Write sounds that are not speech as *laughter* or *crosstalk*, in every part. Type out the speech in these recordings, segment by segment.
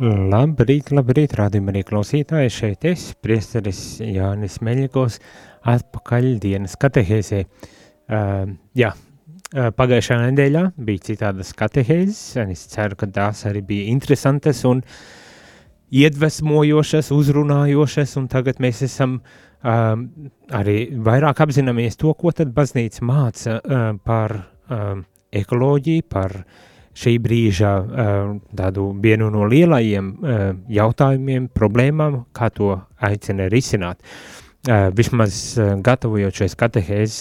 Labrīt, labrīt, rādījumā arī klausītāji. Šeit es, priesteris Jānis Meļikos, atpakaļ dienas katehēzē. Uh, jā, uh, pagājušā nedēļā bija citādas katehēzes, un es ceru, ka tās arī bija interesantas un iedvesmojošas, uzrunājošas, un tagad mēs esam um, arī vairāk apzināmies to, ko tad baznīca māca uh, par um, ekoloģiju, par uh, šī brīža tādu vienu no lielajiem jautājumiem, problēmām, kā to aicina risināt. Vismaz gatavojot šais katehēzes,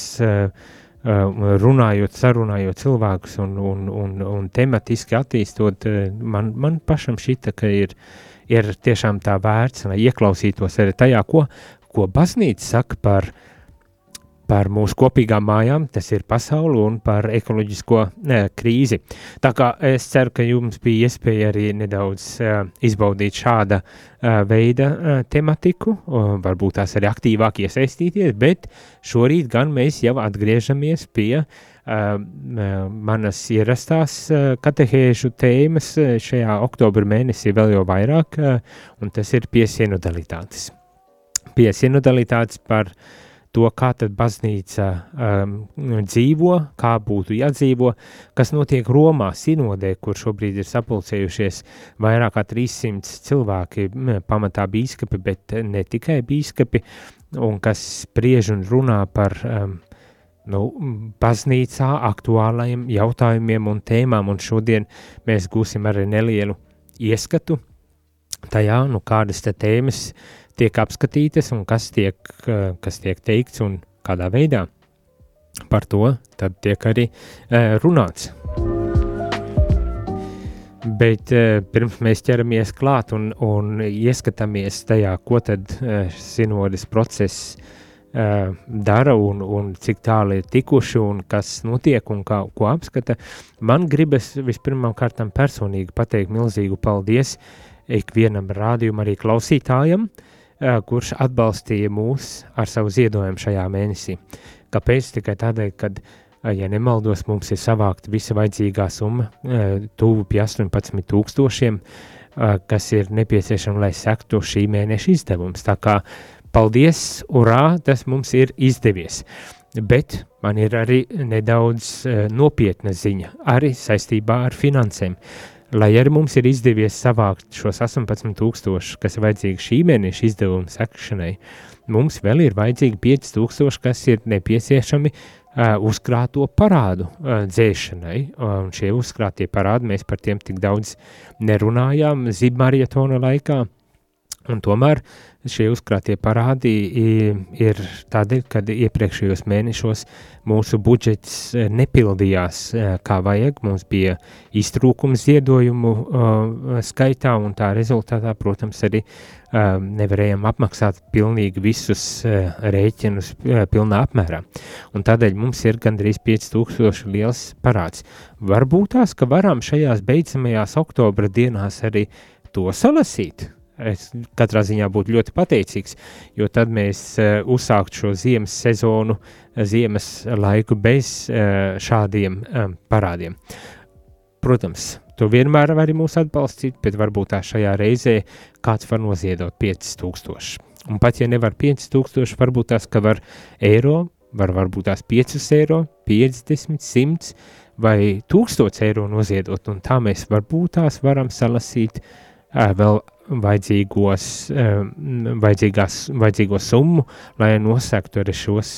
runājot, sarunājot cilvēkus un, un, un, un tematiski attīstot, man, man pašam šita, ka ir, ir tiešām tā vērts, lai ieklausītos arī tajā, ko, ko baznīca saka par uh, par mūsu kopīgām mājām, tas ir pasauli un par ekoloģisko ne, krīzi. Tā kā es ceru, ka jums bija iespēja arī nedaudz uh, izbaudīt šāda uh, veida uh, tematiku, uh, varbūt tās arī aktīvāk iesaistīties, bet šorīt gan mēs jau atgriežamies pie uh, manas ierastās uh, katehēžu tēmas šajā oktobra mēnesī vēl jau vairāk, uh, un tas ir piesienu dalitātes. Piesienu dalitātes par uh, to, kā tad baznīca um, dzīvo, kā būtu jādzīvo, kas notiek Romā sinodē, kur šobrīd ir sapulcējušies vairāk kā 300 cilvēki, pamatā bīskapi, bet ne tikai bīskapi, un kas spriež un runā par um, nu, baznīcā aktuālajiem jautājumiem un tēmām, un šodien mēs gūsim arī nelielu ieskatu tajā, nu kādas tēmas uh, tiek apskatītas un kas tiek, kas tiek teikts un kādā veidā. Par to tad tiek arī runāts. Bet pirms mēs ķeramies klāt un, un ieskatāmies tajā, ko tad sinodas process dara un, un cik tālu ir tikuši un kas notiek un kā, ko apskata, man gribas vispirmām kārtām personīgi pateikt milzīgu paldies ikvienam rādījumam arī klausītājam, uh, kurš atbalstīja mūs ar savu ziedojumu šajā mēnesī. Kāpēc? Tikai tādēļ, ka, ja nemaldos, mums ir savākta visa vajadzīgā summa, tuvu pie 18 tūkstošiem, kas ir nepieciešama, lai sektu šī mēneša izdevums. Tā kā paldies, urā, tas mums ir izdevies. Bet man ir arī nedaudz nopietna ziņa, arī saistībā ar finansēm. Uh, Lai arī mums ir izdevies savākt šos 18,000, kas ir vajadzīgi šī mēneša izdevuma sekšanai, mums vēl ir vajadzīgi 5,000, kas ir nepieciešami uh, uzkrāto parādu uh, dzēšanai. Un šie uzkrātie parādi mēs par tiem tik daudz nerunājām zibmarietona laikā. Un tomēr šie uzkrātie parādi ir tādēļ, ka iepriekšējos mēnešos mūsu budžets e, nepildījās e, kā vajag. Mums bija iztrūkums ziedojumu skaitā, un tā rezultātā, protams, arī uh, nevarējām apmaksāt pilnīgi visus rēķinus pilnā apmērā. Un tādēļ mums ir gandrīz 5000 liels parāds. Varbūt tās, ka varam šajās beidzamajās oktobra dienās arī to salasīt es katrā ziņā būtu ļoti pateicīgs, jo tad mēs uh, uzsāktu šo ziemas sezonu, ziemas laiku bez uh, šādiem um, parādiem. Protams, tu vienmēr vari mūs atbalstīt, bet varbūt tā šajā reizē kāds var noziedot 5000. Un pat ja nevar 5000, varbūt tās, ka var eiro, var varbūt tās 5 eiro, 50, 100 vai 1000 eiro noziedot, un tā mēs varbūt tās varam salasīt uh, vēl vajadzīgos, vajadzīgās, vajadzīgo summu, lai nosaktu arī šos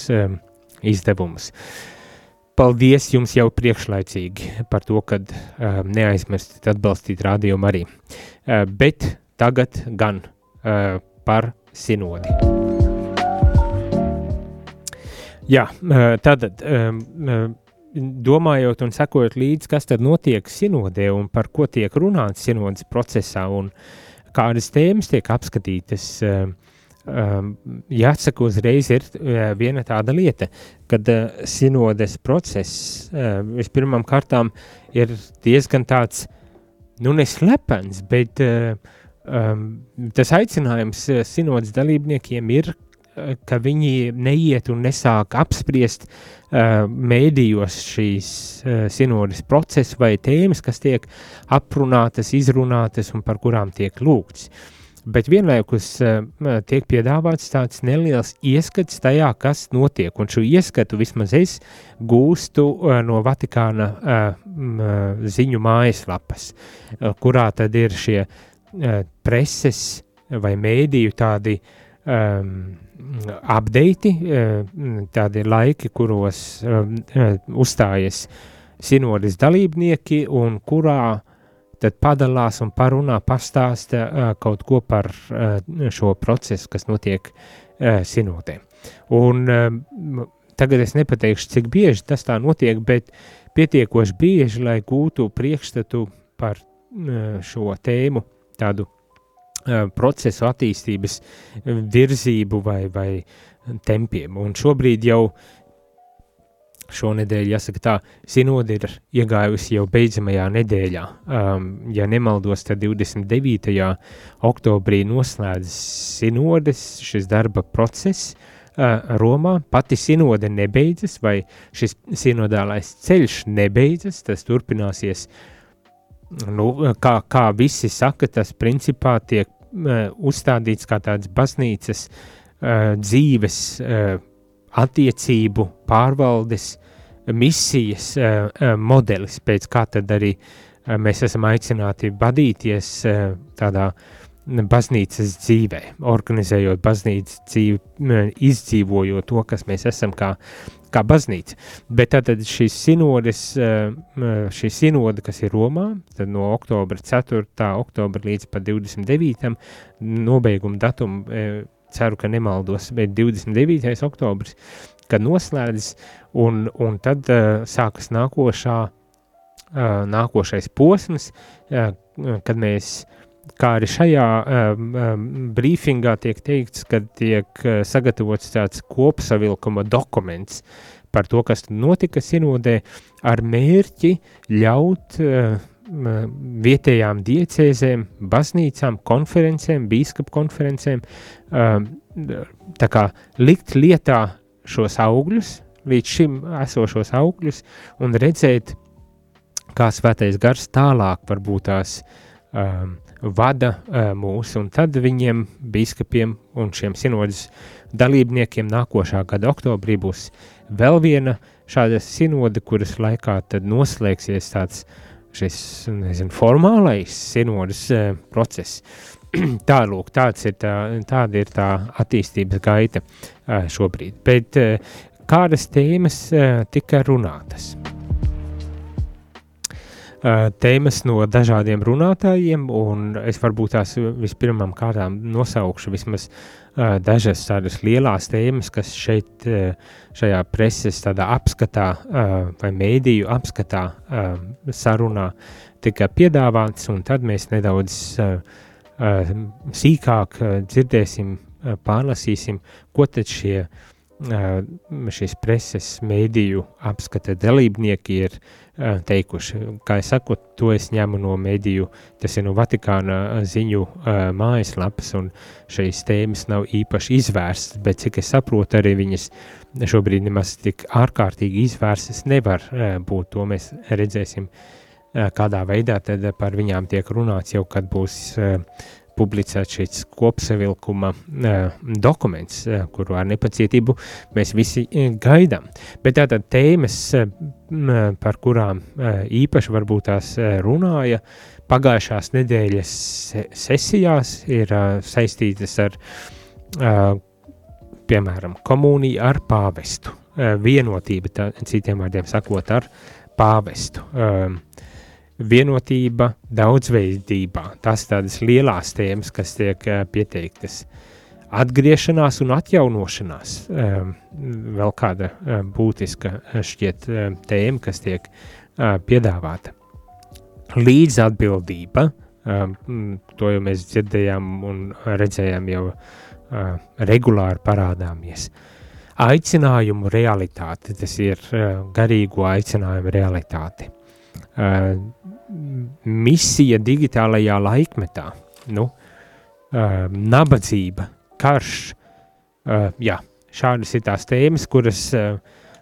izdevumus. Paldies jums jau priekšlaicīgi par to, ka uh, neaizmirstat atbalstīt rādījumu arī. Bet tagad gan par sinodi. Jā, tātad domājot un sekojot līdzi, kas tad notiek sinodē un par ko tiek runāts sinodas procesā un uh, kādas tēmas tiek apskatītas. Um, jāsaka, uzreiz ir uh, viena tāda lieta, kad sinodes process vispirmām kārtām ir diezgan tāds, nu, neslepens, bet tas aicinājums sinodes dalībniekiem ir ka viņi neiet un nesāk apspriest uh, mēdījos šīs uh, sinodas procesu vai tēmas, kas tiek aprunātas, izrunātas un par kurām tiek lūgts. Bet vienlaikus uh, tiek piedāvāts tāds neliels ieskats tajā, kas notiek, un šo ieskatu vismaz es gūstu uh, no Vatikāna uh, ziņu mājaslapas, uh, kurā tad ir šie uh, preses vai mēdīju tādi um, updati, um, tādi laiki, kuros um, uzstājas sinodas dalībnieki un kurā tad padalās un parunā, pastāsta uh, kaut ko par uh, šo procesu, kas notiek uh, sinodē. Un uh, tagad es nepateikšu, cik bieži tas tā notiek, bet pietiekoši bieži, lai gūtu priekšstatu par uh, šo tēmu tādu procesu attīstības virzību vai, vai tempiem. Un šobrīd jau šonadēļ, jāsaka tā, sinode ir iegājusi jau beidzamajā nedēļā. Um, ja nemaldos, tad 29. oktobrī noslēdz sinodes šis darba process uh, Romā. Pati sinode nebeidzas, vai šis sinodālais ceļš nebeidzas, tas turpināsies uh, nu, kā, kā visi saka, tas principā tiek uh, uzstādīts kā tāds baznīcas uh, dzīves uh, attiecību, pārvaldes, misijas uh, uh, modelis, pēc kā tad arī uh, mēs esam aicināti vadīties uh, tādā baznīcas dzīvē, organizējot baznīcas dzīvi, izdzīvojot to, kas mēs esam kā kā baznīca. Bet tātad šīs sinodes, šī sinode, kas ir Romā, tad no oktobra 4. oktobra līdz pat 29. nobeiguma datumu, ceru, ka nemaldos, bet 29. oktobris, kad noslēdzas, un, un tad sākas nākošā, nākošais posms, kad mēs kā arī šajā um, um, brīfingā tiek teikts, ka tiek uh, sagatavots tāds kopsavilkuma dokuments par to, kas notika sinodē, ar mērķi ļaut uh, vietējām diecēzēm, baznīcām, konferencēm, bīskapu konferencēm, um, tā kā likt lietā šos augļus, līdz šim esošos augļus, un redzēt, kā svētais gars tālāk varbūt tās um, vada uh, mūs, un tad viņiem, biskupiem un šiem sinodas dalībniekiem nākošā gada oktobrī būs vēl viena šāda sinode, kuras laikā tad noslēgsies tāds šis, nezinu, formālais sinodas uh, process. *clears throat* Tālūk, tāds ir tā, tāda ir tā attīstības gaita uh, šobrīd. Bet kādas tēmas tika runātas? Tēmas no dažādiem runātājiem, un es varbūt tās vispirmām kārtām nosaukšu vismaz uh, dažas tādas lielās tēmas, kas šeit, uh, šajā preses tādā apskatā uh, vai mēdīju apskatā uh, sarunā tika piedāvāts, un tad mēs nedaudz sīkāk dzirdēsim, pārlasīsim, ko tad šie šīs preses mēdīju apskata dalībnieki ir uh, teikuši. Kā es saku, to es ņemu no mediju, tas ir no Vatikāna ziņu mājaslapas, un šīs tēmas nav īpaši izvērstas, bet cik es saprotu, arī viņas šobrīd nemaz tik ārkārtīgi izvērstas nevar būt. To mēs redzēsim, kādā veidā par viņām tiek runāts jau, kad būs publicēts šis kopsavilkuma uh, dokuments, uh, kuru ar nepacietību mēs visi uh, gaidām. Bet tātad tēmas, par kurām īpaši varbūt tās runāja pagājušās nedēļas sesijās, ir saistītas ar, piemēram, komuniju ar pāvestu, vienotība, tā, citiem vārdiem sakot, ar pāvestu. Uh, vienotība daudzveidībā. Tas tādas lielās tēmas, kas tiek uh, pieteiktas. Atgriešanās un atjaunošanās, um, vēl kāda uh, būtiska šķiet tēma, kas tiek piedāvāta. Līdzatbildība, um, to jau mēs dzirdējām un redzējām jau regulāri parādāmies. Aicinājumu realitāte, tas ir garīgo aicinājumu realitāte. Uh, misija digitālajā laikmetā, nu, uh, nabadzība, karš, Uh, jā, šādas ir tās tēmas, kuras uh,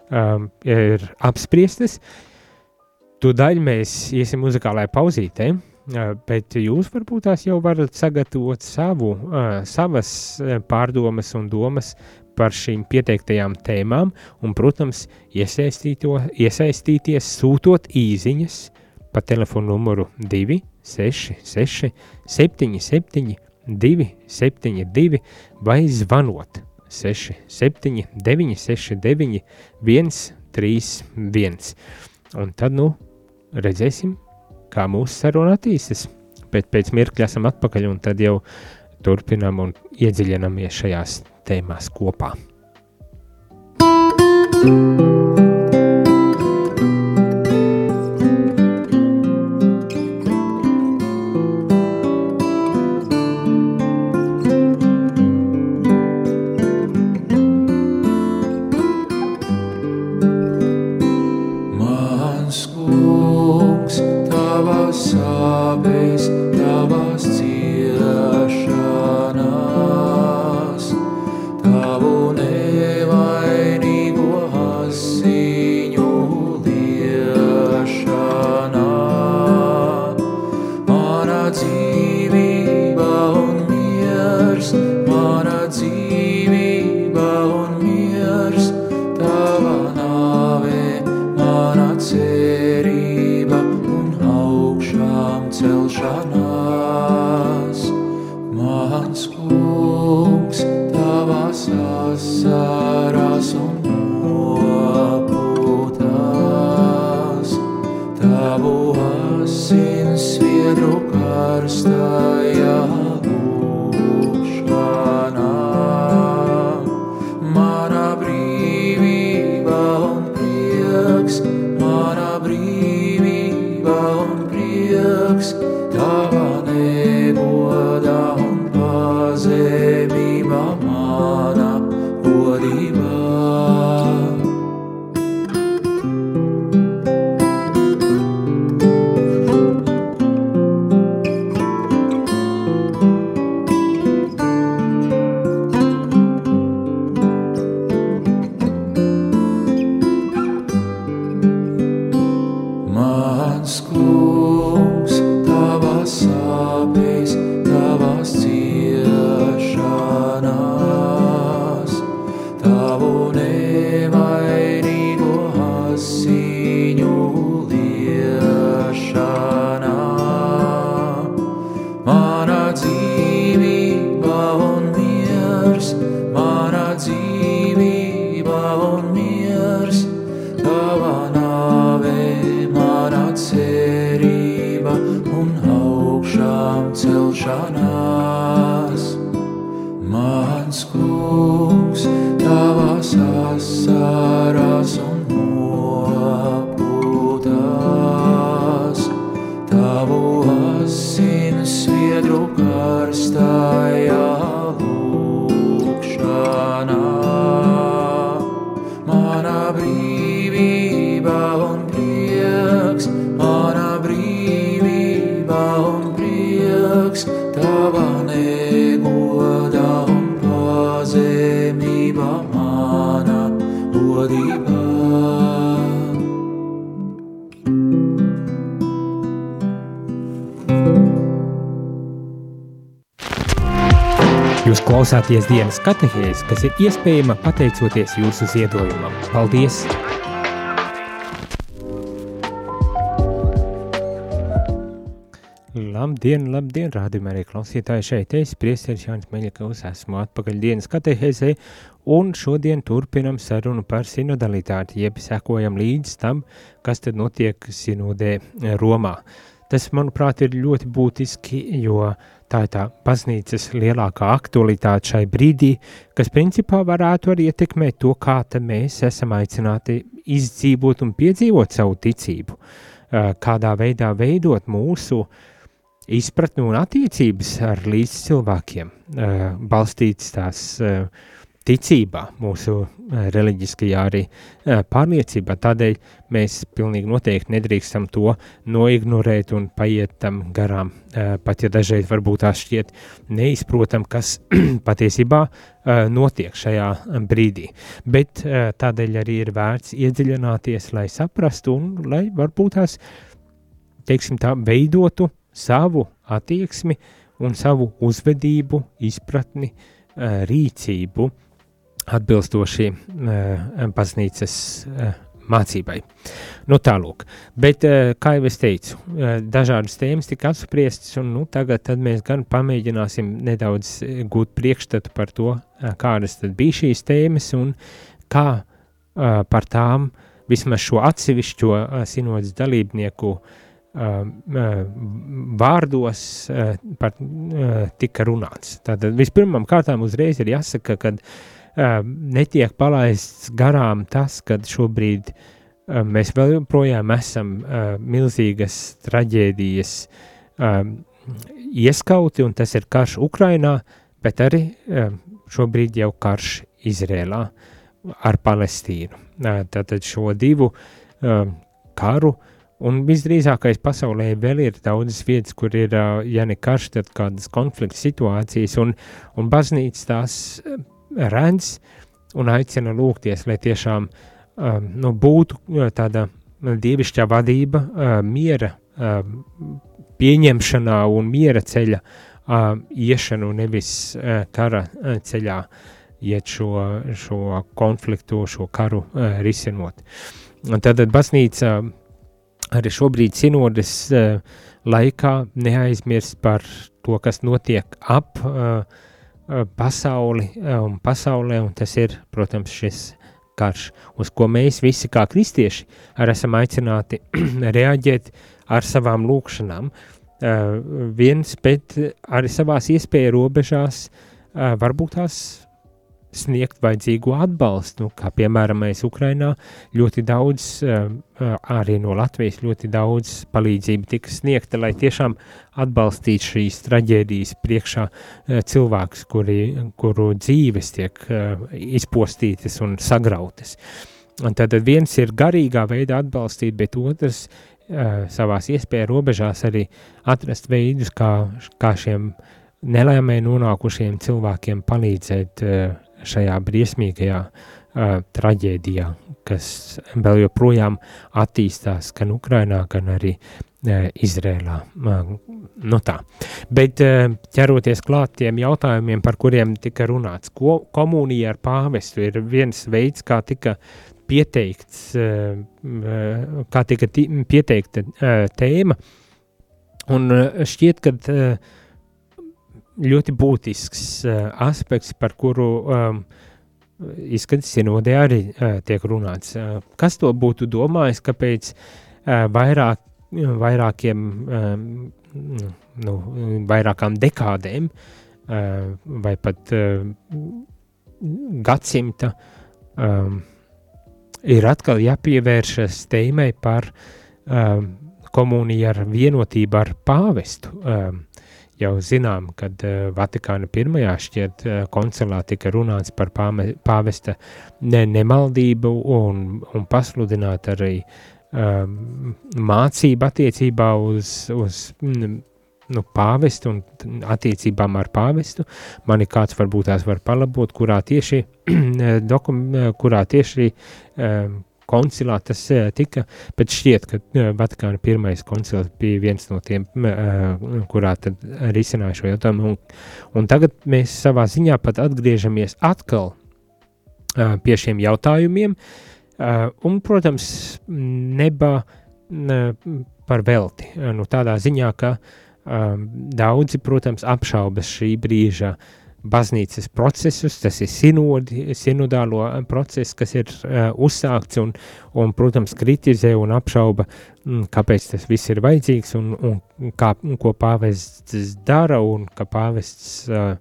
um, ir apspriestas. Tūdaļ mēs iesim muzikālajā pauzītē, uh, bet jūs varbūt tās jau varat sagatavot savu, uh, savas pārdomas un domas par šīm pieteiktajām tēmām, un, protams, iesaistīties, sūtot īsiņas pa telefonu numuru 266, 77, 272 vai zvanot 6, 7, 9, 6, 9, 1, 3, 1. Un tad, nu, redzēsim, kā mūsu saruna attīstās. Bet pēc mirkļa esam atpakaļ un tad jau turpinām un iedziļināmies šajās tēmās kopā. thank you Klausāties dienas katehēs, kas ir iespējama pateicoties jūsu ziedojumam. Paldies! Labdien, labdien, rādījumā arī klausītāji šeit. Es priesteris Jānis Meļakovs, esmu atpakaļ dienas katehēzē, un šodien turpinam sarunu par sinodalitāti, jeb sekojam līdz tam, kas tad notiek sinodē Romā. Tas, manuprāt, ir ļoti būtiski, jo tā ir tā baznīcas lielākā aktualitāte šai brīdī, kas principā varētu arī ietekmēt to, kā mēs esam aicināti izdzīvot un piedzīvot savu ticību, kādā veidā veidot mūsu izpratni un attiecības ar līdz cilvēkiem, balstīts tās ticībā, mūsu uh, reliģiskajā arī uh, pārliecībā. Tādēļ mēs pilnīgi noteikti nedrīkstam to noignorēt un paiet tam garām. Uh, pat ja dažreiz varbūt tās šķiet neizprotam, kas *clears throat* patiesībā notiek šajā brīdī. Bet tādēļ arī ir vērts iedziļināties, lai saprastu un lai varbūt tās, teiksim tā, veidotu savu attieksmi un savu uzvedību, izpratni, rīcību, atbilstoši baznīcas uh, mācībai. Nu, tālūk. Bet, uh, kā jau es teicu, dažādas tēmas tika apspriestas, un nu, tagad mēs gan pamēģināsim nedaudz gūt priekšstatu par to, kādas tad bija šīs tēmas un kā par tām vismaz šo atsevišķo sinodas dalībnieku vārdos par, tika runāts. Tātad vispirmām kārtām uzreiz ir jāsaka, ka netiek palaists garām tas, ka šobrīd mēs vēl joprojām esam milzīgas traģēdijas ieskauti, un tas ir karš Ukrainā, bet arī šobrīd jau karš Izrēlā ar Palestīnu. Tātad šo divu karu, un visdrīzākais pasaulē vēl ir daudzas vietas, kur ir, ja ne karš, tad kādas konflikta situācijas, un, un baznīca tās redz un aicina lūgties, lai tiešām um, nu, būtu tāda dievišķā vadība, uh, miera uh, pieņemšanā un miera ceļa uh, iešanu, nevis uh, kara uh, ceļā iet šo, šo konfliktu, šo karu uh, risinot. Un tad baznīca arī šobrīd sinodes uh, laikā neaizmirst par to, kas notiek ap uh, pasauli eh, un pasaulē, un tas ir, protams, šis karš, uz ko mēs visi kā kristieši arī esam aicināti *clears throat* reaģēt ar savām lūkšanām. Uh, viens, bet arī savās iespēju robežās, varbūt tās sniegt vajadzīgo atbalstu, nu, kā piemēram mēs Ukrainā ļoti daudz, eh, eh, arī no Latvijas ļoti daudz palīdzību tika sniegta, lai tiešām atbalstītu šīs traģēdijas priekšā eh, cilvēkus, kuri, kuru dzīves tiek izpostītas un sagrautas. Un tad viens ir garīgā veidā atbalstīt, bet otrs savās iespēja robežās arī atrast veidus, kā, kā šiem nelēmē nonākušiem cilvēkiem palīdzēt uh, šajā briesmīgajā uh, traģēdijā, kas vēl joprojām attīstās gan Ukrainā, gan arī uh, Izrēlā. Uh, nu tā. Bet uh, ķeroties klāt tiem jautājumiem, par kuriem tika runāts, ko komunija ar pāvestu ir viens veids, kā tika pieteikts, uh, kā tika pieteikta uh, tēma, un uh, šķiet, ka uh, ļoti būtisks uh, aspekts, par kuru um, izskatās sinodē arī uh, tiek runāts. Uh, kas to būtu domājis, kāpēc uh, vairāk, vairākiem, um, nu, vairākām dekādēm uh, vai pat uh, gadsimta um, ir atkal jāpievēršas tēmai par um, komuniju ar vienotību ar pāvestu. Um, jau zinām, kad uh, Vatikāna pirmajā šķiet uh, koncilā tika runāts par pāvesta ne, nemaldību un, un pasludināt arī um, mācību attiecībā uz, uz mm, nu, pāvestu un attiecībām ar pāvestu. Mani kāds varbūt tās var palabot, kurā tieši, *clears throat* dokum, kurā tieši um, koncilā tas tika, bet šķiet, ka Vatikāna pirmais koncils bija viens no tiem, kurā tad risināja šo jautājumu, un, un tagad mēs savā ziņā pat atgriežamies atkal pie šiem jautājumiem, un, protams, neba par velti, nu tādā ziņā, ka daudzi, protams, apšaubas šī brīža uh, baznīcas procesus, tas ir sinodi, sinodālo procesu, kas ir uh, uzsākts un, un, protams, kritizē un apšauba, mm, kāpēc tas viss ir vajadzīgs un, un, kā, un ko pāvests dara un ka pāvests uh,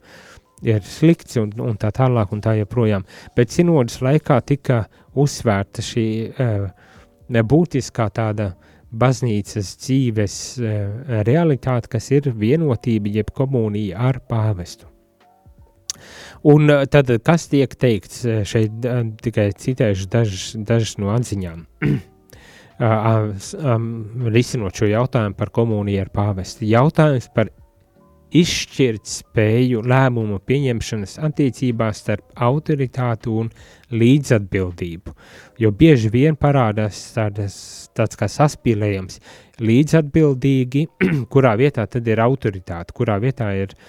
ir slikts un, un tā tālāk un tā joprojām. Bet sinodas laikā tika uzsvērta šī uh, būtiskā tāda baznīcas dzīves uh, realitāte, kas ir vienotība jeb komunija ar pāvestu. Un tad, kas tiek teikts šeit, tikai citēšu dažas, dažas no atziņām. *clears throat* risinot šo jautājumu par komuniju ar pāvesti. Jautājums par izšķirt spēju lēmumu pieņemšanas attiecībās starp autoritātu un līdzatbildību, jo bieži vien parādās tādas, tāds kā saspīlējums līdzatbildīgi, *clears throat* kurā vietā tad ir autoritāte, kurā vietā ir eh,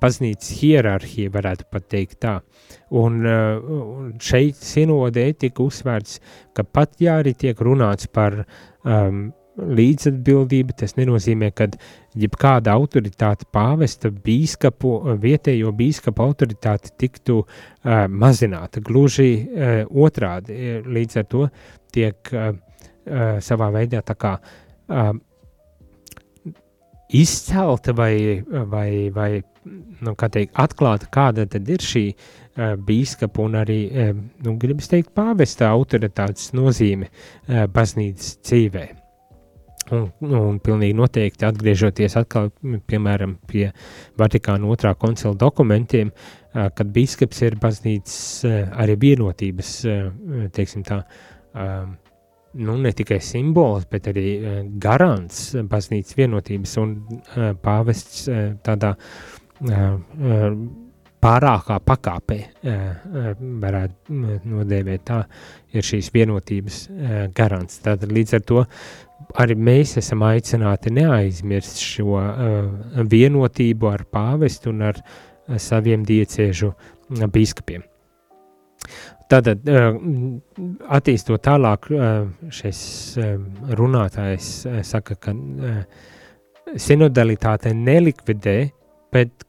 baznīcas hierarhija, varētu pat teikt tā. Un šeit sinodē tika uzsvērts, ka pat ja arī tiek runāts par um, līdzatbildība, tas nenozīmē, ka jebkāda autoritāte pāvesta bīskapu, vietējo bīskapu autoritāte tiktu uh, mazināta. Gluži uh, otrādi, līdz ar to tiek uh, uh, savā veidā tā kā uh, izcelta vai, vai, vai nu, kā teikt, atklāta, kāda tad ir šī uh, bīskapa un arī, uh, nu, gribas teikt, pāvesta autoritātes nozīme uh, baznīcas dzīvē. Un, un pilnīgi noteikti atgriežoties atkal, piemēram, pie Vatikāna otrā koncila dokumentiem, kad biskups ir baznīcas arī vienotības, teiksim tā, nu ne tikai simbols, bet arī garants baznīcas vienotības un pāvests tādā pārākā pakāpē, varētu nodēvēt tā, ir šīs vienotības garants. Tātad līdz ar to arī mēs esam aicināti neaizmirst šo vienotību ar pāvestu un ar saviem diecēžu uh, bīskapiem. Tātad, uh, attīstot tālāk, uh, šis uh, runātājs uh, saka, ka uh, sinodalitāte nelikvidē, bet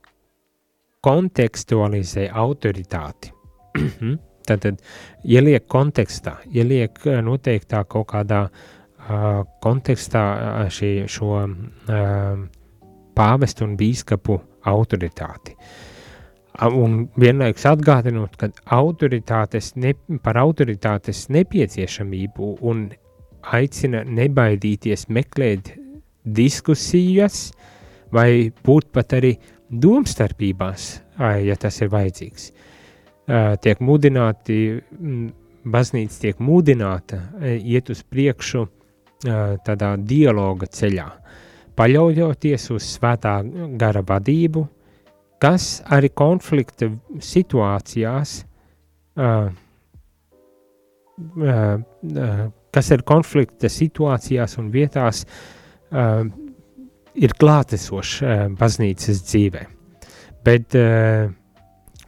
kontekstualizē autoritāti. *clears throat* Tātad, ieliek kontekstā, ieliek noteiktā kaut kādā uh, kontekstā šī, šo pāvestu un bīskapu autoritāti. Un vienlaikus atgādinot, ka autoritātes ne, par autoritātes nepieciešamību un aicina nebaidīties meklēt diskusijas vai būt pat arī domstarpībās, ja tas ir vajadzīgs. Tiek mudināti, baznīca tiek mudināta iet uz priekšu tādā dialoga ceļā, paļaujoties uz svētā gara vadību, kas arī konflikta situācijās, uh, uh, kas ir konflikta situācijās un vietās, uh, ir klātesošs uh, baznīcas dzīvē. Bet uh,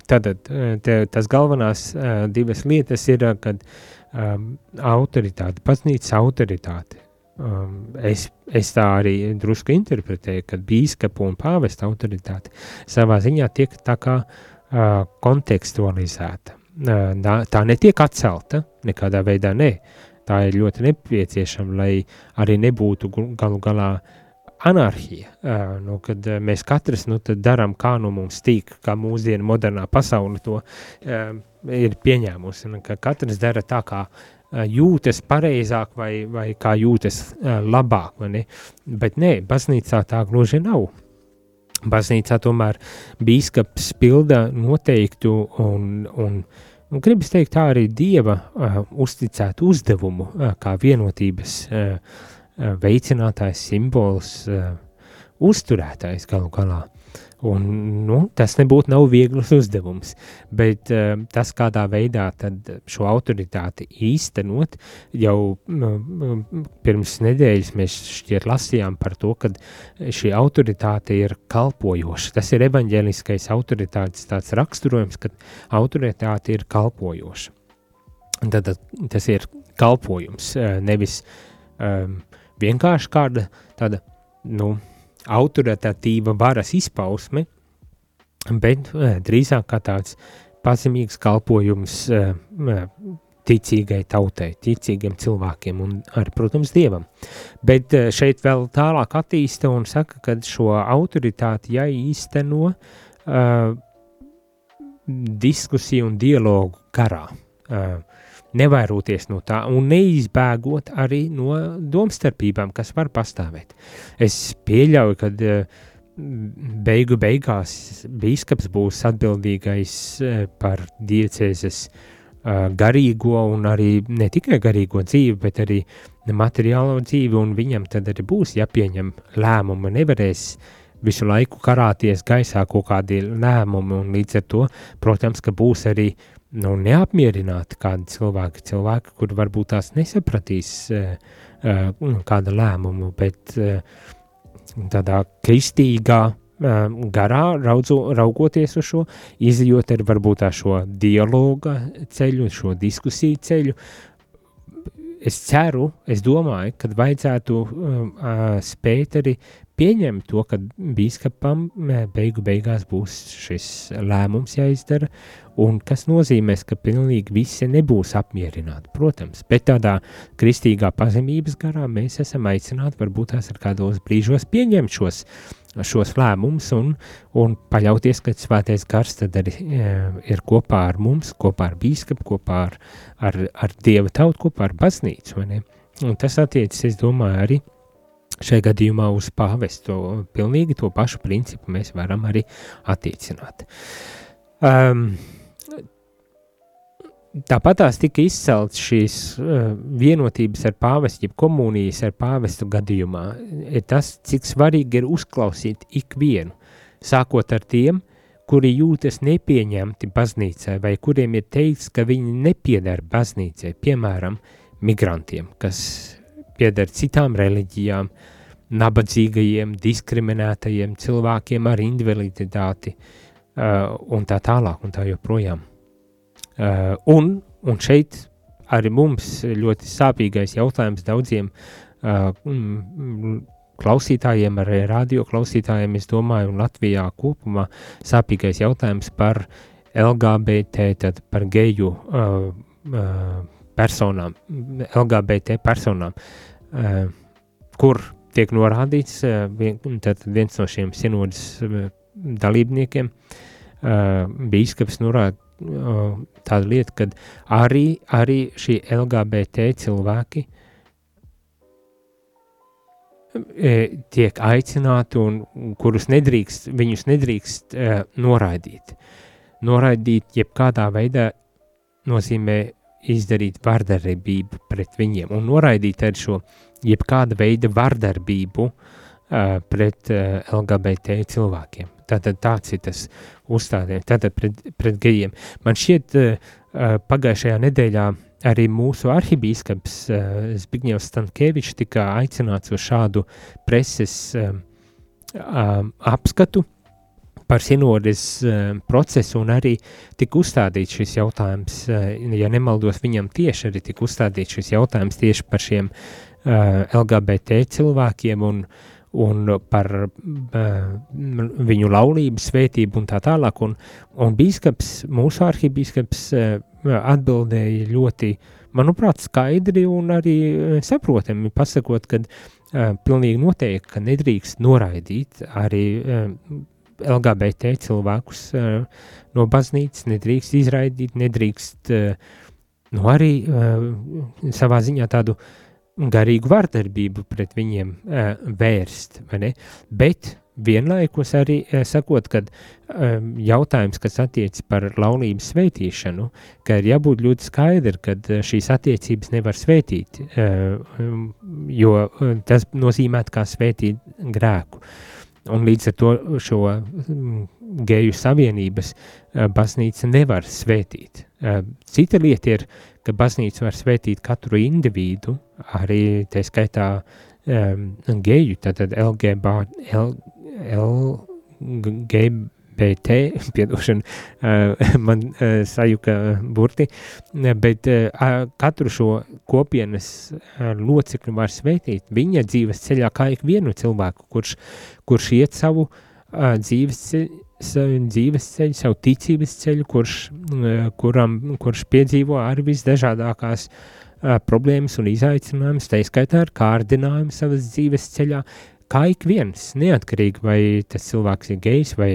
tad te, tas galvenās uh, divas lietas ir, kad uh, um, autoritāte, baznīcas autoritāte. Um, es, es tā arī drusku interpretēju, ka bīskapu un pāvesta autoritāte savā ziņā tiek tā kā uh, kontekstualizēta. Uh, tā netiek atcelta nekādā veidā, ne. Tā ir ļoti nepieciešama, lai arī nebūtu galu galā anarhija, uh, nu, kad uh, mēs katrs nu, darām, kā nu mums tīk, kā mūsdienu modernā pasaule to uh, ir pieņēmusi, ka katrs dara tā, kā jūtas pareizāk vai, vai kā jūtas labāk, ne? bet nē, baznīcā tā gluži nav. Baznīcā tomēr bīskaps pilda noteiktu un, un, un gribas teikt tā arī Dieva uh, uzticētu uzdevumu uh, kā vienotības uh, veicinātājs, simbols, uh, uzturētājs galu galā. Un, nu, tas nebūtu nav viegls uzdevums, bet uh, tas, kādā veidā šo autoritāti īstenot, jau uh, pirms nedēļas mēs šķiet lasījām par to, ka šī autoritāte ir kalpojoša. Tas ir evaņģēliskais autoritātes tāds raksturojums, ka autoritāte ir kalpojoša. Tad, tad tas ir kalpojums, uh, nevis um, vienkārši kāda tāda, nu, autoritatīva varas izpausme, bet eh, drīzāk kā tāds pazemīgs kalpojums eh, eh, ticīgai tautai, ticīgiem cilvēkiem un arī, protams, dievam. Bet šeit vēl tālāk attīsta un saka, ka šo autoritāti jāīsteno uh, diskusiju un dialogu garā. Uh, nevairoties no tā un neizbēgot arī no domstarpībām, kas var pastāvēt. Es pieļauju, ka uh, beigu beigās bīskaps būs atbildīgais par diecēzes garīgo un arī ne tikai garīgo dzīvi, bet arī materiālo dzīvi, un viņam tad arī būs jāpieņem lēmumi, nevarēs visu laiku karāties gaisā kaut kādi lēmumi, un līdz ar to, protams, ka būs arī nu, neapmierināti kādi cilvēki, cilvēki, kur varbūt tās nesapratīs uh, uh, kāda lēmumu, bet uh, tādā kristīgā garā raudzu, raugoties uz šo, izjūt ar varbūt tā šo dialoga ceļu, šo diskusiju ceļu, es ceru, es domāju, ka vajadzētu uh, spēt arī pieņemt to, ka biskupam beigu beigās būs šis lēmums jāizdara, un kas nozīmēs, ka pilnīgi visi nebūs apmierināti, protams, bet tādā kristīgā pazemības garā mēs esam aicināti varbūt tās ar kādos brīžos pieņemt šos šos lēmumus un, un paļauties, ka svētais gars tad arī e, ir kopā ar mums, kopā ar bīskapu, kopā ar, ar, ar dieva tautu, kopā ar baznīcu. Un tas attiecas, es domāju, arī šajā gadījumā uz pāvestu. Pilnīgi to pašu principu mēs varam arī attiecināt. Um, Tāpat tās tika izceltas šīs uh, vienotības ar pāvestu, jeb komunijas ar pāvestu gadījumā, ir tas, cik svarīgi ir uzklausīt ikvienu, sākot ar tiem, kuri jūtas nepieņemti baznīcai, vai kuriem ir teikts, ka viņi nepiedara baznīcai, piemēram, migrantiem, kas piedara citām reliģijām, nabadzīgajiem, diskriminētajiem cilvēkiem ar invaliditāti uh, un tā tālāk un tā joprojām. Uh, un, un šeit arī mums ļoti sāpīgais jautājums daudziem uh, klausītājiem, arī radio klausītājiem, es domāju, un Latvijā kopumā sāpīgais jautājums par LGBT, tad par geju uh, uh, personām, LGBT personām, uh, kur tiek norādīts, tad viens no šiem sinodas uh, dalībniekiem, bīskaps norāda, tāda lieta, ka arī, arī šī LGBT cilvēki tiek aicināti un kurus nedrīkst, viņus nedrīkst noraidīt. Noraidīt jebkādā veidā nozīmē izdarīt vardarbību pret viņiem un noraidīt ar šo jebkāda veida vardarbību uh, pret uh, LGBT cilvēkiem. Tātad tāds ir tas uzstādījums, tātad pret, pret gejiem. Man šķiet, uh, pagājušajā nedēļā arī mūsu arhibīskaps uh, Zbigņevs Stankēvičs tika aicināts uz šādu preses uh, uh, apskatu par sinodes uh, procesu un arī tika uzstādīts šis jautājums, uh, ja nemaldos viņam tieši arī tika uzstādīts šis jautājums tieši par šiem uh, LGBT cilvēkiem un un par viņu laulību, svētību un tā tālāk. Un, un bīskaps, mūsu arhibīskaps atbildēja ļoti, manuprāt, skaidri un arī saprotami, pasakot, ka pilnīgi noteikti, ka nedrīkst noraidīt arī LGBT cilvēkus no baznīcas, nedrīkst izraidīt, nedrīkst nu arī savā ziņā tādu garīgu vardarbību pret viņiem vērst, bet vienlaikus arī sakot, ka um, jautājums, kas attiec par laulības svētīšanu, ka ir jābūt ļoti skaidri, ka šīs attiecības nevar svētīt, uh, jo tas nozīmē kā svētīt grēku. Un līdz ar to šo um, geju savienības uh, baznīca nevar svētīt. Uh, cita lieta ir, ka baznīca var svētīt katru individu, arī tā skaitā um, geju, tātad LGB, L, LGBT, *laughs* piedošana, uh, *laughs* man uh, sajuka burti, bet uh, katru šo kopienas uh, locekli var svētīt viņa dzīves ceļā kā ikvienu cilvēku, kurš, kurš iet savu uh, dzīves ceļu, savu dzīves ceļu, savu ticības ceļu, kurš, kuram, kurš piedzīvo arī visdažādākās uh, problēmas un izaicinājumus, tā izskaitā ar kārdinājumu savas dzīves ceļā, kā ik viens, neatkarīgi vai tas cilvēks ir gejs vai,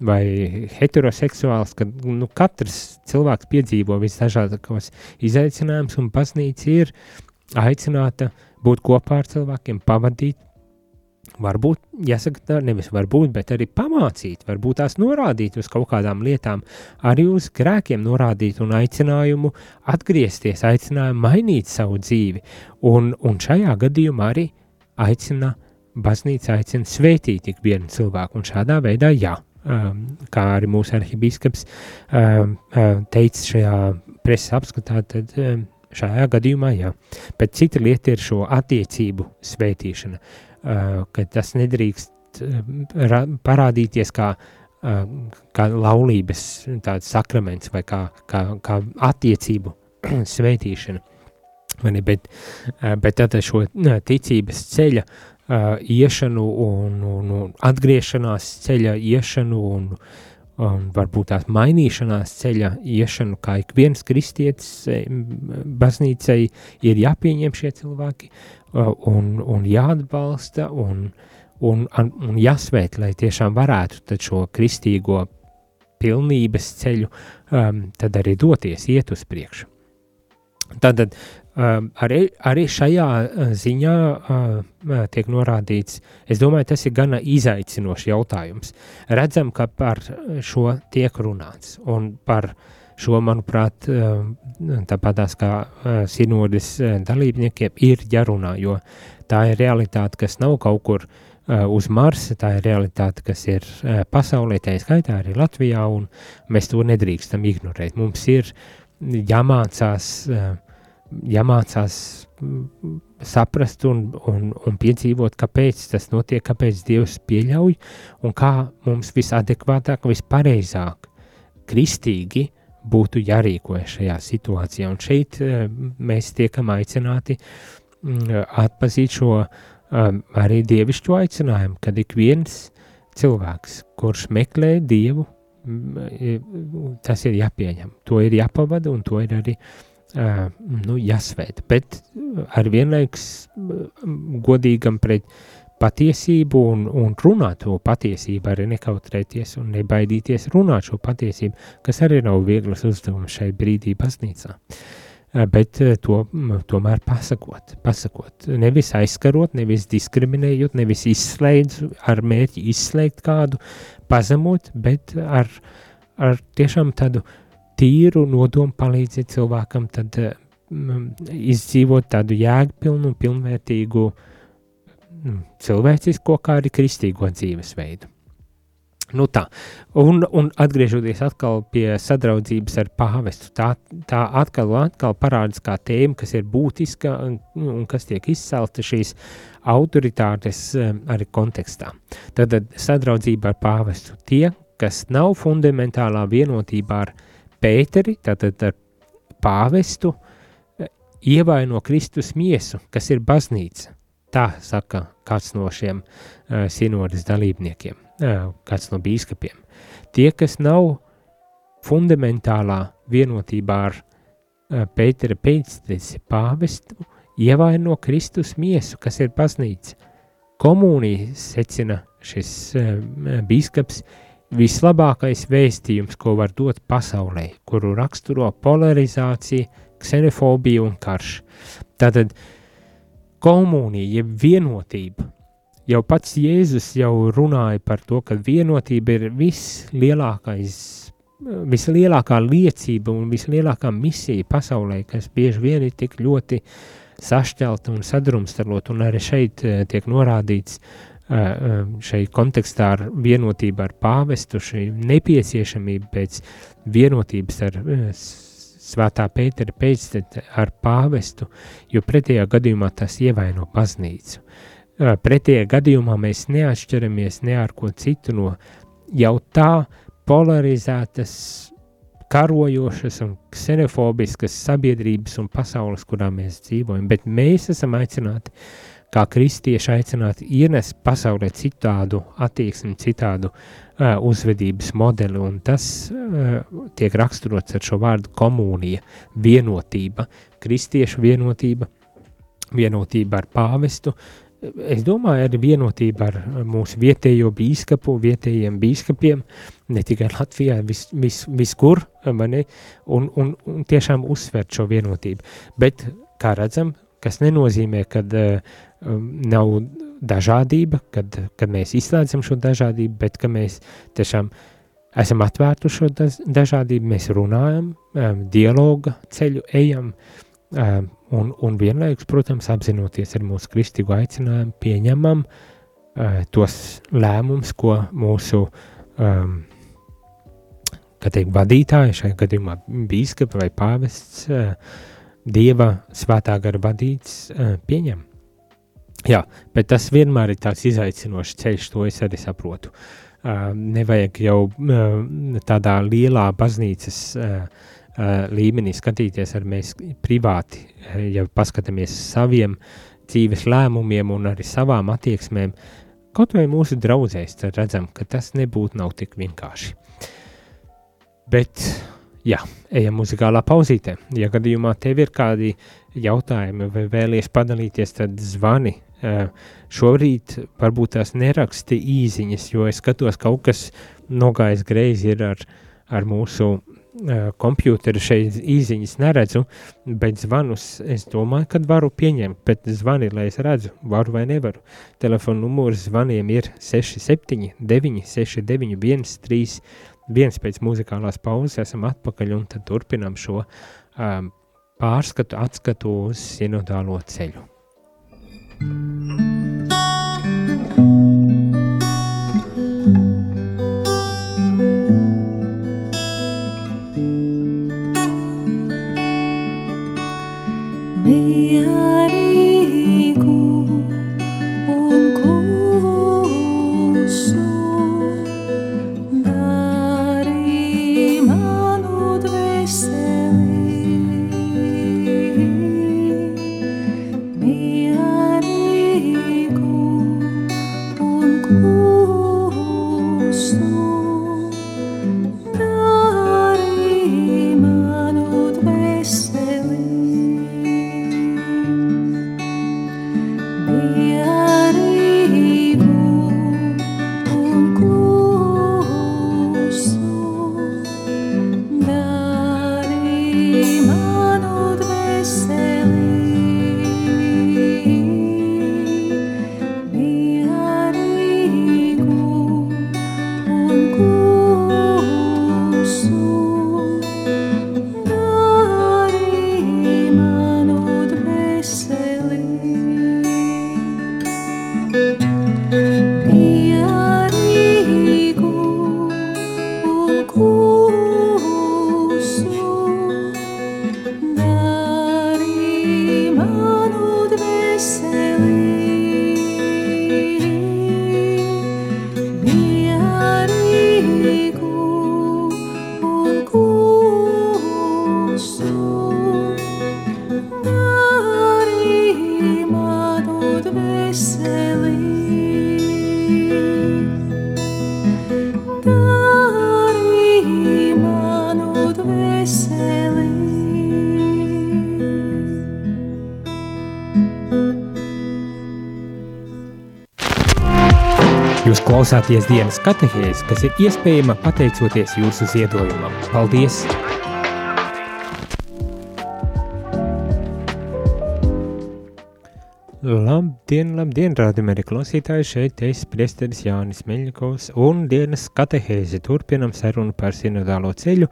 vai heteroseksuāls, kad nu, katrs cilvēks piedzīvo visdažādākos izaicinājumus un baznīca ir aicināta būt kopā ar cilvēkiem, pavadīt varbūt, jāsaka, tā nevis varbūt, bet arī pamācīt, varbūt tās norādīt uz kaut kādām lietām, arī uz grēkiem norādīt un aicinājumu atgriezties, aicinājumu mainīt savu dzīvi. Un, un šajā gadījumā arī aicina, baznīca aicina svētīt ikvienu cilvēku, un šādā veidā jā. Um, kā arī mūsu arhibīskaps um, um, teica šajā preses apskatā, tad šajā gadījumā jā. Bet cita lieta ir šo attiecību svētīšana. Uh, ka tas nedrīkst parādīties kā, kā laulības sakraments vai kā, kā, kā attiecību *clears throat* svētīšana. Bet, bet tad šo ticības ceļa iešanu un, un, un atgriešanās ceļa iešanu un, un varbūt tās mainīšanās ceļa iešanu, kā ik viens kristietis baznīcai ir jāpieņem šie cilvēki, un, un jāatbalsta un, un, un jāsvēt, lai tiešām varētu šo kristīgo pilnības ceļu um, tad arī doties, iet uz priekšu. Tātad arī, arī šajā ziņā uh, tiek norādīts, es domāju, tas ir gana izaicinošs jautājums. Redzam, ka par šo tiek runāts un par uh, Šo, manuprāt, tāpatās kā sinodes dalībniekiem ir jārunā, jo tā ir realitāte, kas nav kaut kur uz Marsa, tā ir realitāte, kas ir pasaulē, tā ir skaitā arī Latvijā, un mēs to nedrīkstam ignorēt. Mums ir jāmācās, jāmācās mm, saprast un, un, un piedzīvot, kāpēc tas notiek, kāpēc Dievs pieļauj un kā mums visadekvātāk, vispareizāk, kristīgi būtu jārīkojas šajā situācijā. Un šeit eh, mēs tiekam aicināti mm, atpazīt šo um, arī dievišķo aicinājumu, kad ik viens cilvēks, kurš meklē dievu, mm, tas ir jāpieņem, to ir jāpavada un to ir arī uh, nu, jāsvēt. Bet ar vienlaiks mm, godīgam pret patiesību un, un runāt to patiesību, arī nekautrēties un nebaidīties runāt šo patiesību, kas arī nav vieglas uzdevums šai brīdī baznīcā. Eh, bet to tomēr pasakot, pasakot, nevis aizskarot, nevis diskriminējot, nevis izslēdz ar mērķi izslēgt kādu, pazemot, bet ar, ar tiešām tādu tīru nodomu palīdzēt cilvēkam tad um, izdzīvot tādu jēgpilnu, pilnvērtīgu uh, Mm, cilvēcisko, kā arī kristīgo dzīvesveidu. Nu tā, un, un atgriežoties atkal pie sadraudzības ar pāvestu, tā, tā atkal un atkal parādās kā tēma, kas ir būtiska un, un kas tiek izcelta šīs autoritātes um, arī kontekstā. Tad sadraudzība ar pāvestu tie, kas nav fundamentālā vienotībā ar Pēteri, tātad ar pāvestu, eh, ievaino Kristus miesu, kas ir baznīca. Tā saka kāds no šiem uh, sinodas dalībniekiem, uh, kāds no bīskapiem. Tie, kas nav fundamentālā vienotībā ar uh, Pētera pēcteci pāvestu, ievaino Kristus miesu, kas ir baznīca. Komunija secina šis uh, bīskaps, vislabākais vēstījums, ko var dot pasaulē, kuru raksturo polarizācija, ksenofobija un karš. Tātad uh, komunija, jeb vienotība. Jau pats Jēzus jau runāja par to, ka vienotība ir vislielākais, vislielākā liecība un vislielākā misija pasaulē, kas bieži vien ir tik ļoti sašķelta un sadrumstalot, un arī šeit eh, tiek norādīts eh, eh, šeit kontekstā ar vienotību ar pāvestu, šī nepieciešamība pēc vienotības ar svētā Pētera pēctete ar pāvestu, jo pretējā gadījumā tas ievaino baznīcu. Pretējā gadījumā mēs neatšķiramies ne ar ko citu no jau tā polarizētas, karojošas un ksenofobiskas sabiedrības un pasaules, kurā mēs dzīvojam, bet mēs esam aicināti kā kristieši aicināti ienest pasaulē citādu attieksmi, citādu uh, uzvedības modeli, un tas uh, tiek raksturots ar šo vārdu komunija, vienotība, kristiešu vienotība, vienotība ar pāvestu, es domāju, arī vienotība ar mūsu vietējo bīskapu, vietējiem bīskapiem, ne tikai Latvijā, vis, vis, viskur, ne, un, un, un tiešām uzsvērt šo vienotību. Bet, kā redzam, kas nenozīmē, ka uh, nav dažādība, kad, kad mēs izslēdzam šo dažādību, bet ka mēs tiešām esam atvērti uz šo dažādību, mēs runājam, um, dialoga ceļu ejam, um, un, un vienlaikus, protams, apzinoties ar mūsu kristīgo aicinājumu, pieņemam uh, tos lēmumus, ko mūsu um, teikt, vadītāji, šajā gadījumā bīskapa vai pāvests, uh, dieva svētā gara vadīts, uh, pieņem. Jā, bet tas vienmēr ir tāds izaicinošs ceļš, to es arī saprotu. Uh, nevajag jau uh, tādā lielā baznīcas uh, uh, līmenī skatīties ar mēs privāti, uh, ja paskatāmies saviem dzīves lēmumiem un arī savām attieksmēm, kaut vai mūsu draugzēs, tad redzam, ka tas nebūtu nav tik vienkārši. Bet, jā, ejam muzikālā pauzītē. Ja gadījumā tev ir kādi jautājumi vai vēlies padalīties, tad zvani Šobrīd varbūt tās neraksti īsiņas, jo es skatos, ka kaut kas nogājis greizi ir ar, ar mūsu komputeru šeit īsiņas neredzu, bet zvanus es domāju, ka varu pieņemt, bet zvani, lai es redzu, varu vai nevaru. Telefona numurs zvaniem ir 67 969 131 viens pēc muzikālās pauzes esam atpakaļ un tad turpinam šo um, pārskatu, atskatu uz sinodālo ceļu. thank you Klausāties dienas katehēs, kas ir iespējama pateicoties jūsu ziedojumam. Paldies! Labdien, labdien, rādījumi arī klausītāji, šeit es priesteris Jānis Meļņikovs un dienas katehēzi turpinam sarunu par sinodālo ceļu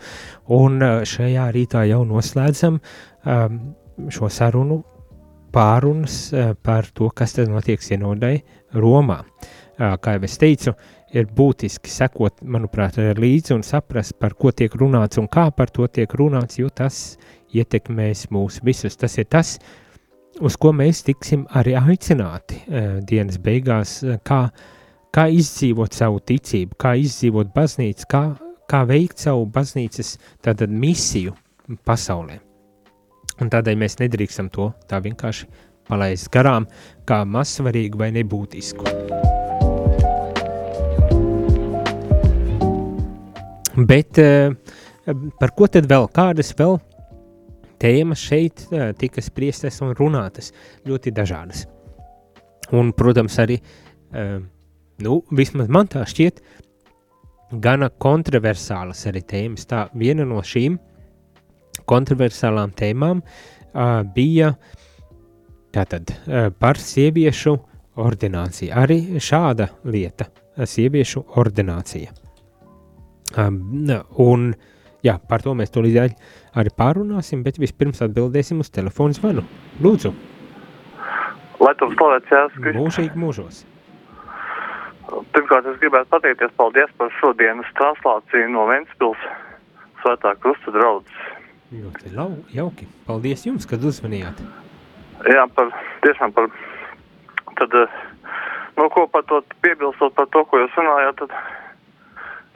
un šajā rītā jau noslēdzam um, šo sarunu pārunas par to, kas tad notiek sinodai Romā. Uh, kā jau es teicu, ir būtiski sekot, manuprāt, līdzi un saprast, par ko tiek runāts un kā par to tiek runāts, jo tas ietekmēs mūs visus. Tas ir tas, uz ko mēs tiksim arī aicināti dienas beigās, kā, kā izdzīvot savu ticību, kā izdzīvot baznīcu, kā, kā veikt savu baznīcas tātad misiju pasaulē. Un tādēļ mēs nedrīkstam to tā vienkārši palaist garām, kā mazsvarīgu vai nebūtisku. Bet eh, par ko tad vēl? Kādas vēl tēmas šeit eh, tika spriestas un runātas? Ļoti dažādas. Un, protams, arī, eh, nu, vismaz man tā šķiet, gana kontroversālas arī tēmas. Tā viena no šīm kontroversālām tēmām bija tātad par sieviešu ordinācija. Arī šāda lieta - sieviešu ordinācija. Um, un, jā, par to mēs tūlīt arī pārunāsim, bet vispirms atbildēsim uz telefonu zvanu. Lūdzu! Lai tu slavēts Jēzus. Mūžīgi mūžos. Pirmkārt, es gribētu pateikties paldies par šodienas translāciju no Ventspils svētā krusta draudzes. Ļoti jauki. Paldies jums, kad uzmanījāt. Jā, par, tiešām par, tad, nu, ko par to piebilstot par to, ko jūs runājāt, tad,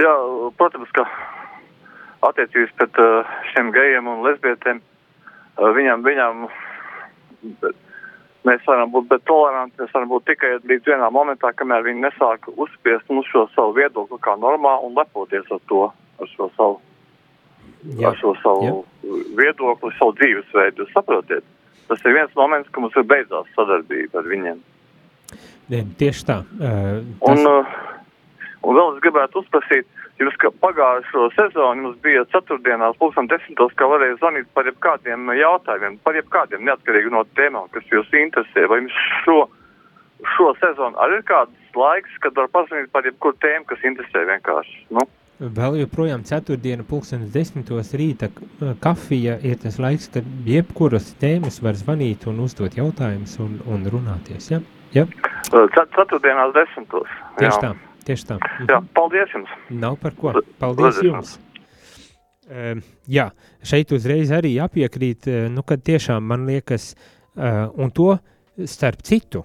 jā, protams, ka attiecības pret šiem gejiem un lesbietēm, viņam, viņam, bet, mēs varam būt toleranti, mēs varam būt tikai līdz vienā momentā, kamēr viņi nesāk uzspiest mums šo savu viedokli kā normā un lepoties ar to, ar šo savu, jā. ar šo savu jā. viedokli, savu dzīvesveidu. Saprotiet? Tas ir viens moments, ka mums ir beidzās sadarbība ar viņiem. Ne, tieši tā. Uh, tas... un, uh, un vēl es gribētu uzprasīt, Jūs pagājušo sezonu jums bija ceturtdienās, pulksten desmitos, ka varēja zvanīt par jebkādiem jautājumiem, par jebkādiem neatkarīgi no tēmām, kas jūs interesē. Vai jums šo, šo sezonu arī ir kāds laiks, kad var pazvanīt par jebkuru tēmu, kas interesē vienkārši? Nu? Vēl joprojām ceturtdiena, pulkstenes desmitos rīta kafija ir tas laiks, kad jebkuras tēmas var zvanīt un uzdot jautājumus un, un runāties, ja? ja? Ceturtdienās desmitos. Tieši jā. tā. Tieši tā. Jā, paldies jums. Nav par ko. Paldies Paldies jums. Uh, jā, šeit uzreiz arī jāpiekrīt, uh, nu, kad tiešām man liekas, uh, un to starp citu,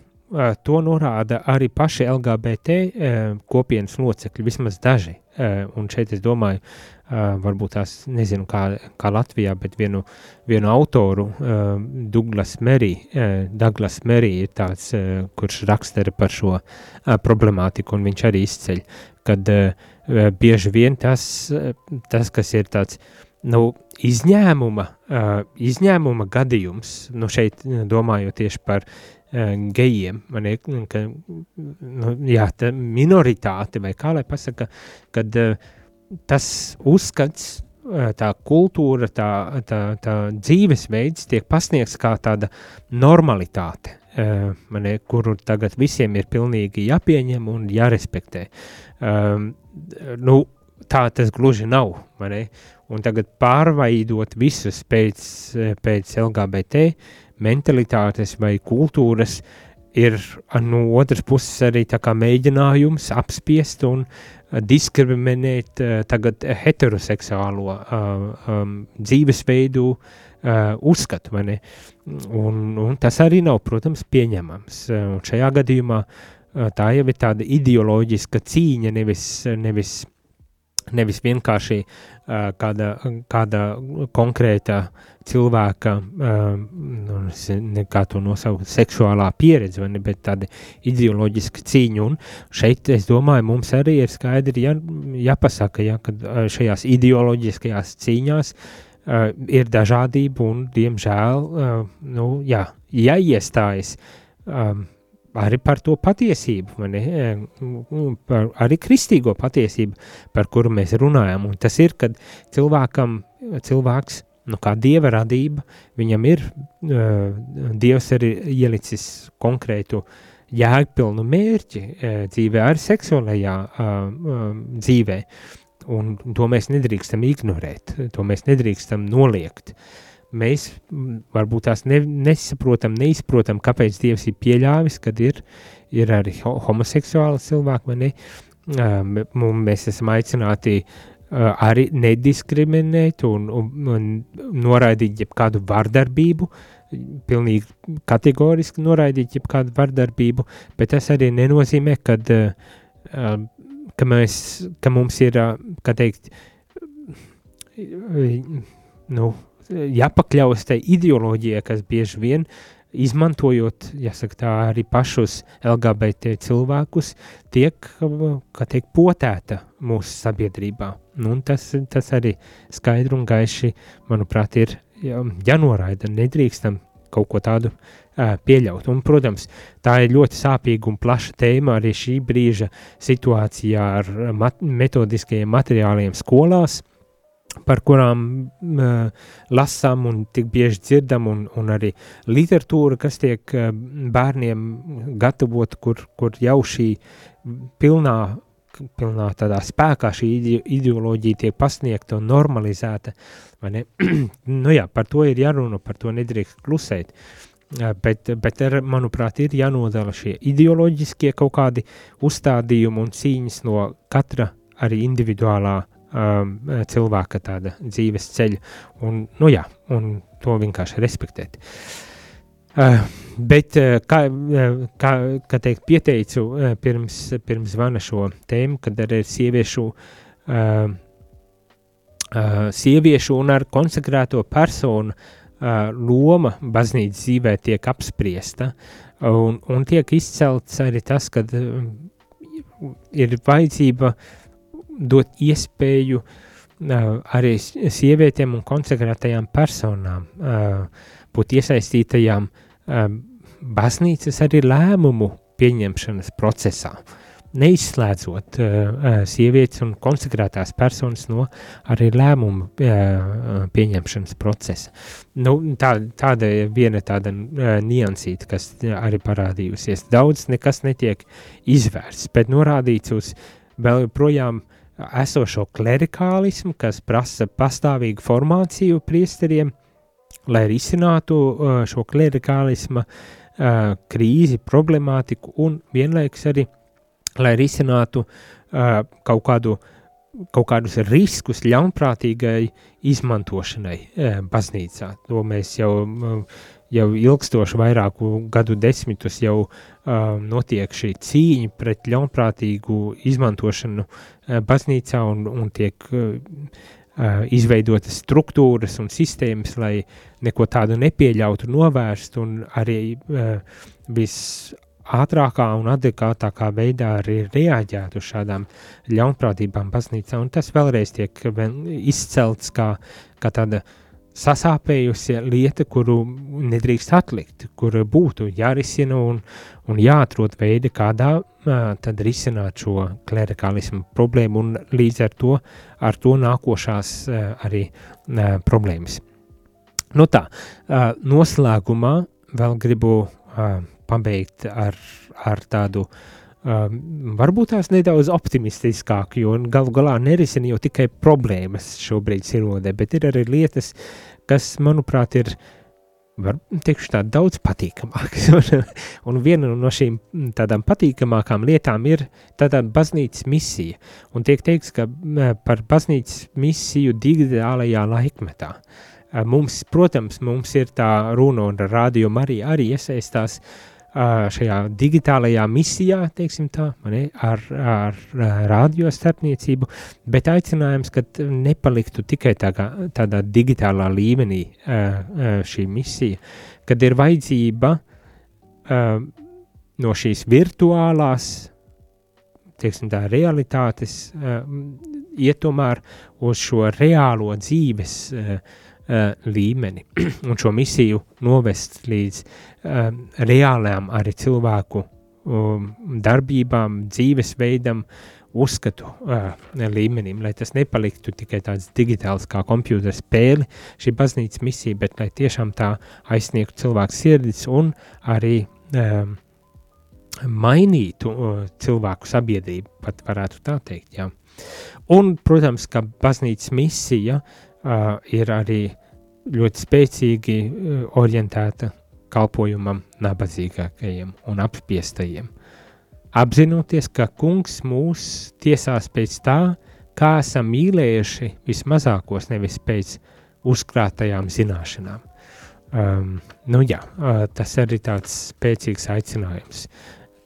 to norāda arī paši LGBT uh, kopienas locekļi, vismaz daži. Uh, un šeit es domāju, varbūt tās nezinu, kā, kā Latvijā, bet vienu, vienu autoru, Douglas Merī, Douglas Merī ir tāds, kurš raksta par šo problemātiku, un viņš arī izceļ, kad bieži vien tas, tas kas ir tāds, nu, izņēmuma, uh, izņēmuma gadījums, nu, šeit domājot tieši par gejiem, man ir, ka, nu, jā, minoritāte, vai kā lai pasaka, kad uh, tas uzskats, tā kultūra, tā, tā, tā dzīvesveids tiek pasniegts kā tāda normalitāte, mani, kuru tagad visiem ir pilnīgi jāpieņem un jārespektē. Um, nu, tā tas gluži nav. Un tagad pārveidot visus pēc, pēc LGBT mentalitātes vai kultūras, ir no otras puses arī mēģinājums apspiest un diskriminēt tagad heteroseksuālo um, dzīvesveidu uh, uzskatu? Un, un tas arī nav, protams, pieņemams. Uh, šajā gadījumā tā jau ir tāda ideoloģiska cīņa, nevis, nevis, nevis vienkārši uh, kāda, kāda konkrēta cilvēka, uh, kā to nosaukt, seksuālā pieredze, ne, bet tāda ideoloģiska cīņa. Un šeit, es domāju, mums arī ir skaidri jā, jāpasaka, ja, ka šajās ideoloģiskajās cīņās uh, ir dažādība un, diemžēl, uh, nu, jā, jāiestājas. Um, arī par to patiesību, ne, par, arī kristīgo patiesību, par kuru mēs runājam. Un tas ir, kad cilvēkam, cilvēks nu, kā dieva radība, viņam ir, uh, dievs arī ielicis konkrētu jēgpilnu mērķi uh, dzīvē, arī seksuālajā uh, uh, dzīvē, un to mēs nedrīkstam ignorēt, to mēs nedrīkstam noliegt. Mēs varbūt tās ne, nesaprotam, neizprotam, kāpēc Dievs ir pieļāvis, kad ir, ir arī homoseksuāli cilvēki, vai ne? Mēs esam aicināti arī nediskriminēt un, un, un noraidīt jebkādu vardarbību, pilnīgi kategoriski noraidīt jebkādu vardarbību, bet tas arī nenozīmē, kad, ka, mēs, ka mums ir, kā teikt, nu, jāpakļaus tai ideoloģijai, kas bieži vien izmantojot, jāsaka tā, arī pašus LGBT cilvēkus, tiek, kā teikt, potēta mūsu sabiedrībā. Nu, tas, tas arī skaidri un gaiši, manuprāt, ir jānoraida. Nedrīkstam kaut ko tādu uh, pieļaut. Un, protams, tā ir ļoti sāpīga un plaša tēma arī šī brīža situācijā ar mat metodiskajiem materiāliem skolās. Par kurām uh, lasām un tik bieži dzirdam, un, un arī literatūra, kas tiek uh, bērniem gatavota, kur, kur jau šī pilnā, pilnā tādā spēkā šī ideoloģija tiek pasniegta un normalizēta. *clears throat* nu jā, par to ir jārunā, par to nedrīkst klusēt. Uh, bet, bet ar, manuprāt, ir jānodala šie ideoloģiskie kaut kādi uzstādījumi un cīņas no katra arī individuālā um, cilvēka tāda dzīves ceļa, un, nu jā, un to vienkārši respektēt. Uh, bet, uh, kā, uh, kā, kā teikt, pieteicu uh, pirms, pirms zvana šo tēmu, kad arī ir sieviešu, uh, uh, sieviešu un ar konsekrēto personu uh, loma baznīcas dzīvē tiek apspriesta, un, un tiek izcelts arī tas, ka uh, ir vajadzība uh, dot iespēju uh, arī sievietēm un konsekrētajām personām uh, būt iesaistītajām uh, baznīcas arī lēmumu pieņemšanas procesā. Neizslēdzot uh, sievietes un konsekrētās personas no arī lēmumu uh, pieņemšanas procesa. Nu, tā, tāda viena tāda uh, niansīta, kas arī parādījusies. Daudz nekas netiek izvērsts, bet norādīts uz vēl joprojām esošo klerikālismu, kas prasa pastāvīgu formāciju priesteriem, lai risinātu uh, šo klerikālisma uh, krīzi, problemātiku un vienlaikus arī, lai risinātu uh, kaut kādu kaut kādus riskus ļaunprātīgai izmantošanai baznīcā. To mēs jau jau ilgstoši vairāku gadu desmitus jau uh, notiek šī cīņa pret ļaunprātīgu izmantošanu uh, baznīcā un, un tiek uh, izveidotas struktūras un sistēmas, lai neko tādu nepieļautu, novērstu un arī uh, visātrākā un adekvātākā veidā arī reaģētu uz šādām ļaunprātībām baznīcā. Un tas vēlreiz tiek izcelts kā, kā tāda uh, sasāpējusi lieta, kuru nedrīkst atlikt, kur būtu jārisina un, un jāatrod veidi, kādā tad risināt šo klerikālismu problēmu un līdz ar to, ar to nākošās arī problēmas. Nu tā, noslēgumā vēl gribu pabeigt ar, ar tādu uh, Um, varbūt tās nedaudz optimistiskāk, jo galu galā nerisina jau tikai problēmas šobrīd sinodē, bet ir arī lietas, kas, manuprāt, ir var, teikšu tā, daudz patīkamākas. *laughs* un, un viena no šīm tādām patīkamākām lietām ir tāda baznīcas misija. Un tiek teikts, ka par baznīcas misiju digitālajā laikmetā. Mums, protams, mums ir tā runa un radio arī, arī iesaistās uh, šajā digitālajā misijā, teiksim tā, ne, ar, ar, radio starpniecību, bet aicinājums, ka nepaliktu tikai tā kā, tādā digitālā līmenī šī misija, kad ir vajadzība no šīs virtuālās, teiksim tā, realitātes iet tomēr uz šo reālo dzīves uh, uh, līmeni *clears throat* un šo misiju novest līdz uh, reālām arī cilvēku um, darbībām, dzīvesveidam, uzskatu uh, līmenim, lai tas nepaliktu tikai tāds digitāls kā kompjūtera spēle, šī baznīcas misija, bet lai tiešām tā aizsniegtu cilvēku sirdis un arī um, mainītu uh, cilvēku sabiedrību, pat varētu tā teikt, jā. Un, protams, ka baznīcas misija uh, ir arī ļoti spēcīgi uh, orientēta kalpojumam nabadzīgākajiem un apspiestajiem. Apzinoties, ka kungs mūs tiesās pēc tā, kā esam mīlējuši vismazākos, nevis pēc uzkrātajām zināšanām. Um, nu jā, uh, tas arī tāds spēcīgs aicinājums,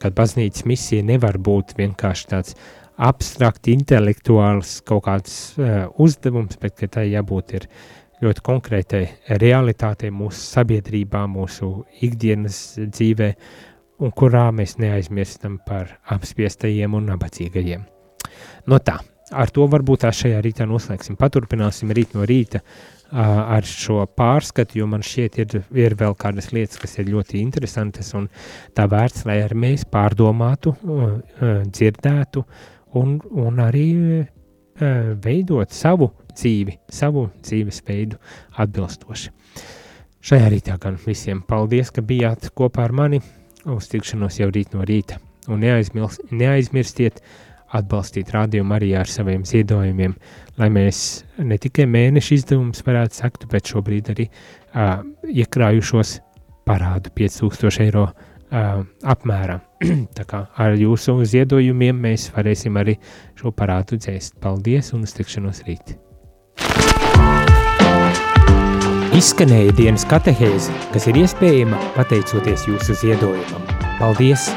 kad baznīcas misija nevar būt vienkārši tāds abstrakt, intelektuāls kaut kāds uh, uzdevums, bet ka tai jābūt ir ļoti konkrētai realitātei mūsu sabiedrībā, mūsu ikdienas dzīvē, un kurā mēs neaizmirstam par apspiestajiem un nabadzīgajiem. No tā, ar to varbūt tā šajā rītā noslēgsim. Paturpināsim rīt no rīta uh, ar šo pārskatu, jo man šķiet ir, ir vēl kādas lietas, kas ir ļoti interesantas un tā vērts, lai arī mēs pārdomātu, uh, uh, dzirdētu, uh, un, un arī uh, veidot savu dzīvi, savu dzīves veidu atbilstoši. Šajā rītā gan visiem paldies, ka bijāt kopā ar mani uz tikšanos jau rīt no rīta. Un neaizmirstiet atbalstīt rādījumu arī ar saviem ziedojumiem, lai mēs ne tikai mēneša izdevumus varētu sekt, bet šobrīd arī uh, iekrājušos parādu 5000 eiro uh, apmērā. *clears throat* Ar jūsu ziedojumiem mēs varēsim arī šo parādu dzēst. Paldies un uz tikšanos rīt! Izskanēja dienas katehēze, kas ir iespējama pateicoties jūsu ziedojumam. Paldies!